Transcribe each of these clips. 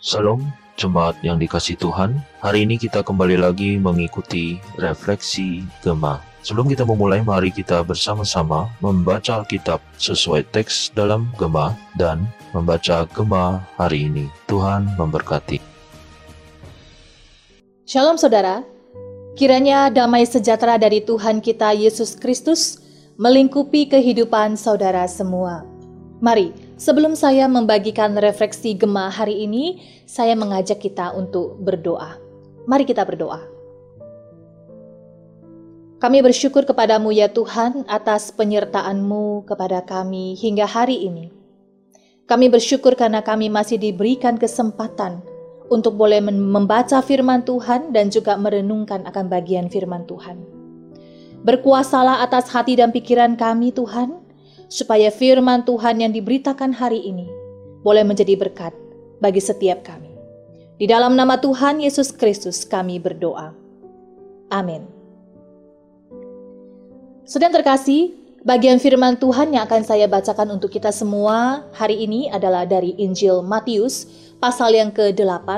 Salam jemaat yang dikasih Tuhan. Hari ini kita kembali lagi mengikuti refleksi Gema. Sebelum kita memulai, mari kita bersama-sama membaca Alkitab sesuai teks dalam Gema dan membaca Gema hari ini. Tuhan memberkati. Shalom saudara, kiranya damai sejahtera dari Tuhan kita Yesus Kristus melingkupi kehidupan saudara semua. Mari, sebelum saya membagikan refleksi Gema hari ini, saya mengajak kita untuk berdoa. Mari kita berdoa. Kami bersyukur kepadamu ya Tuhan atas penyertaan-Mu kepada kami hingga hari ini. Kami bersyukur karena kami masih diberikan kesempatan untuk boleh membaca firman Tuhan dan juga merenungkan akan bagian firman Tuhan. Berkuasalah atas hati dan pikiran kami Tuhan, supaya firman Tuhan yang diberitakan hari ini boleh menjadi berkat bagi setiap kami. Di dalam nama Tuhan Yesus Kristus kami berdoa. Amin. Sedang terkasih, bagian firman Tuhan yang akan saya bacakan untuk kita semua hari ini adalah dari Injil Matius pasal yang ke-8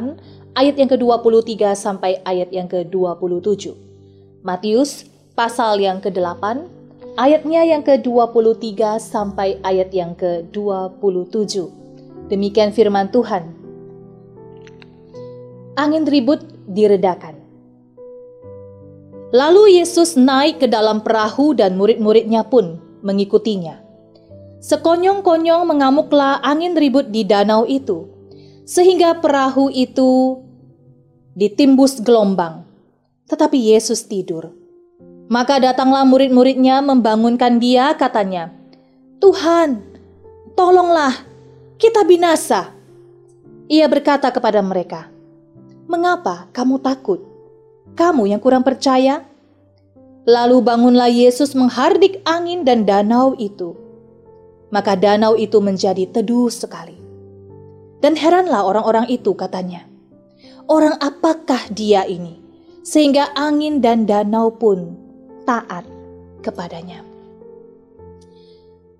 ayat yang ke-23 sampai ayat yang ke-27. Matius pasal yang ke-8 ayatnya yang ke-23 sampai ayat yang ke-27. Demikian firman Tuhan. Angin ribut diredakan. Lalu Yesus naik ke dalam perahu dan murid-muridnya pun mengikutinya. Sekonyong-konyong mengamuklah angin ribut di danau itu, sehingga perahu itu ditimbus gelombang. Tetapi Yesus tidur. Maka datanglah murid-muridnya membangunkan dia, katanya, "Tuhan, tolonglah, kita binasa." Ia berkata kepada mereka, "Mengapa kamu takut? Kamu yang kurang percaya?" Lalu bangunlah Yesus menghardik angin dan danau itu. Maka danau itu menjadi teduh sekali. Dan heranlah orang-orang itu katanya, "Orang apakah dia ini sehingga angin dan danau pun taat kepadanya.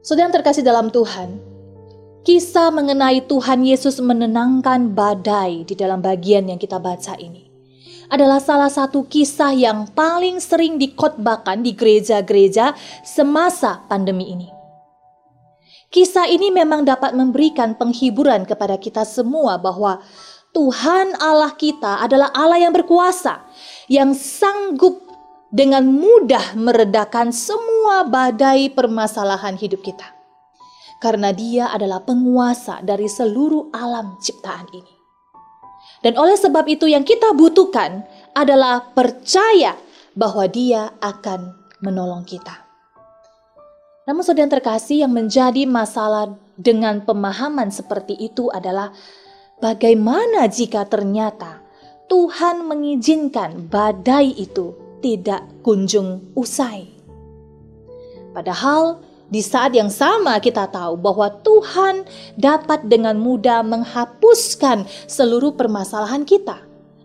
Saudara yang terkasih dalam Tuhan, kisah mengenai Tuhan Yesus menenangkan badai di dalam bagian yang kita baca ini adalah salah satu kisah yang paling sering dikotbahkan di gereja-gereja semasa pandemi ini. Kisah ini memang dapat memberikan penghiburan kepada kita semua bahwa Tuhan Allah kita adalah Allah yang berkuasa, yang sanggup dengan mudah meredakan semua badai permasalahan hidup kita. Karena dia adalah penguasa dari seluruh alam ciptaan ini. Dan oleh sebab itu yang kita butuhkan adalah percaya bahwa dia akan menolong kita. Namun saudara terkasih yang menjadi masalah dengan pemahaman seperti itu adalah bagaimana jika ternyata Tuhan mengizinkan badai itu tidak kunjung usai. Padahal di saat yang sama kita tahu bahwa Tuhan dapat dengan mudah menghapuskan seluruh permasalahan kita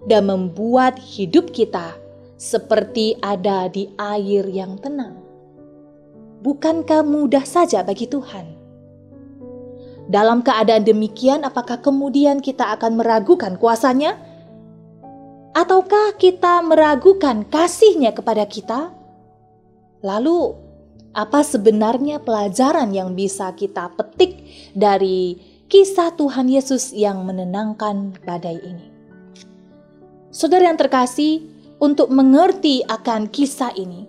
dan membuat hidup kita seperti ada di air yang tenang. Bukankah mudah saja bagi Tuhan? Dalam keadaan demikian, apakah kemudian kita akan meragukan kuasanya? Ataukah kita meragukan kasihnya kepada kita? Lalu, apa sebenarnya pelajaran yang bisa kita petik dari kisah Tuhan Yesus yang menenangkan badai ini? Saudara yang terkasih, untuk mengerti akan kisah ini,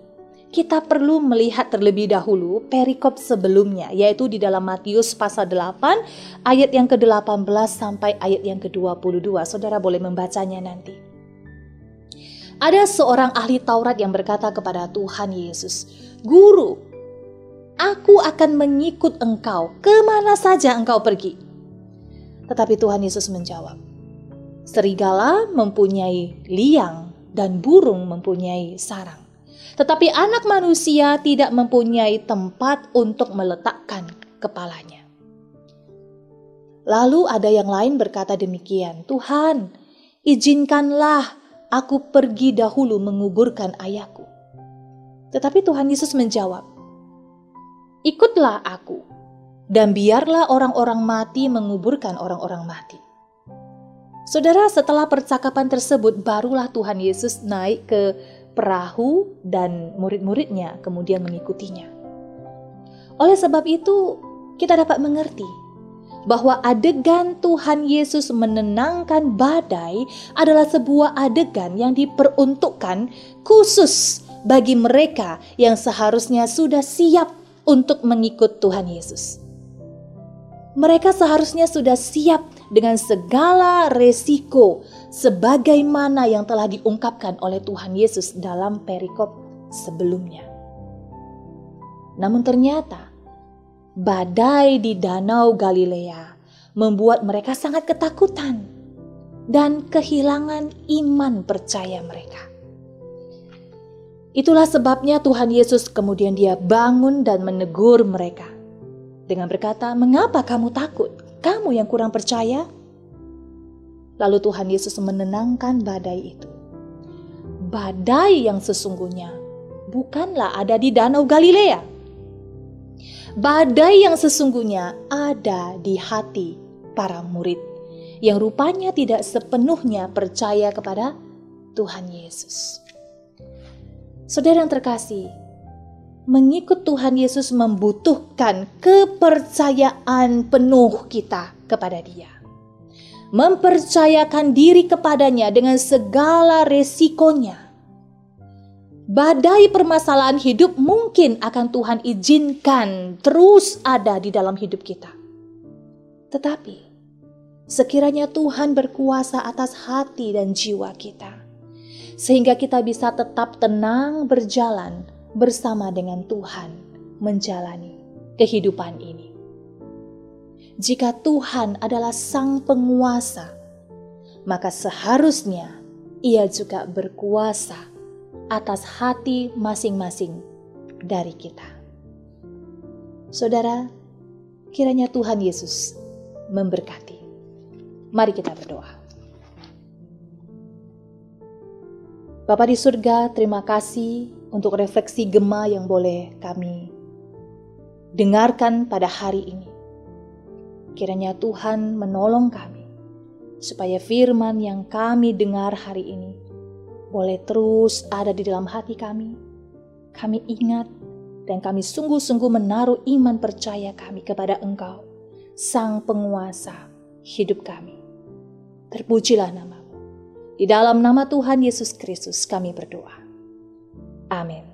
kita perlu melihat terlebih dahulu perikop sebelumnya, yaitu di dalam Matius pasal 8 ayat yang ke-18 sampai ayat yang ke-22. Saudara boleh membacanya nanti. Ada seorang ahli Taurat yang berkata kepada Tuhan Yesus, "Guru, aku akan mengikut engkau ke mana saja engkau pergi." Tetapi Tuhan Yesus menjawab, "Serigala mempunyai liang dan burung mempunyai sarang, tetapi Anak Manusia tidak mempunyai tempat untuk meletakkan kepalanya." Lalu ada yang lain berkata demikian, "Tuhan, izinkanlah aku pergi dahulu menguburkan ayahku. Tetapi Tuhan Yesus menjawab, Ikutlah aku, dan biarlah orang-orang mati menguburkan orang-orang mati. Saudara, setelah percakapan tersebut, barulah Tuhan Yesus naik ke perahu dan murid-muridnya kemudian mengikutinya. Oleh sebab itu, kita dapat mengerti bahwa adegan Tuhan Yesus menenangkan badai adalah sebuah adegan yang diperuntukkan khusus bagi mereka yang seharusnya sudah siap untuk mengikut Tuhan Yesus. Mereka seharusnya sudah siap dengan segala resiko sebagaimana yang telah diungkapkan oleh Tuhan Yesus dalam perikop sebelumnya. Namun ternyata badai di danau Galilea membuat mereka sangat ketakutan dan kehilangan iman percaya mereka. Itulah sebabnya Tuhan Yesus kemudian dia bangun dan menegur mereka dengan berkata, "Mengapa kamu takut? Kamu yang kurang percaya?" Lalu Tuhan Yesus menenangkan badai itu. Badai yang sesungguhnya bukanlah ada di Danau Galilea. Badai yang sesungguhnya ada di hati para murid yang rupanya tidak sepenuhnya percaya kepada Tuhan Yesus. Saudara yang terkasih, mengikut Tuhan Yesus membutuhkan kepercayaan penuh kita kepada Dia. Mempercayakan diri kepadanya dengan segala resikonya. Badai permasalahan hidup mungkin akan Tuhan izinkan terus ada di dalam hidup kita. Tetapi, sekiranya Tuhan berkuasa atas hati dan jiwa kita, sehingga kita bisa tetap tenang berjalan bersama dengan Tuhan menjalani kehidupan ini. Jika Tuhan adalah Sang Penguasa, maka seharusnya Ia juga berkuasa atas hati masing-masing dari kita. Saudara, kiranya Tuhan Yesus memberkati. Mari kita berdoa. Bapa di surga, terima kasih untuk refleksi gema yang boleh kami dengarkan pada hari ini. Kiranya Tuhan menolong kami supaya firman yang kami dengar hari ini boleh terus ada di dalam hati kami. Kami ingat dan kami sungguh-sungguh menaruh iman percaya kami kepada Engkau, Sang Penguasa hidup kami. Terpujilah nama di dalam nama Tuhan Yesus Kristus kami berdoa. Amin.